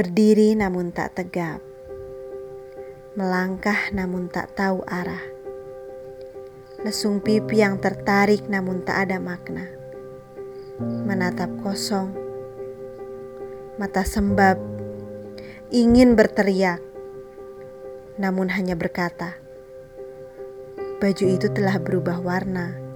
Berdiri namun tak tegap, melangkah namun tak tahu arah. Lesung pipi yang tertarik namun tak ada makna. Menatap kosong, mata sembab, ingin berteriak, namun hanya berkata, "Baju itu telah berubah warna."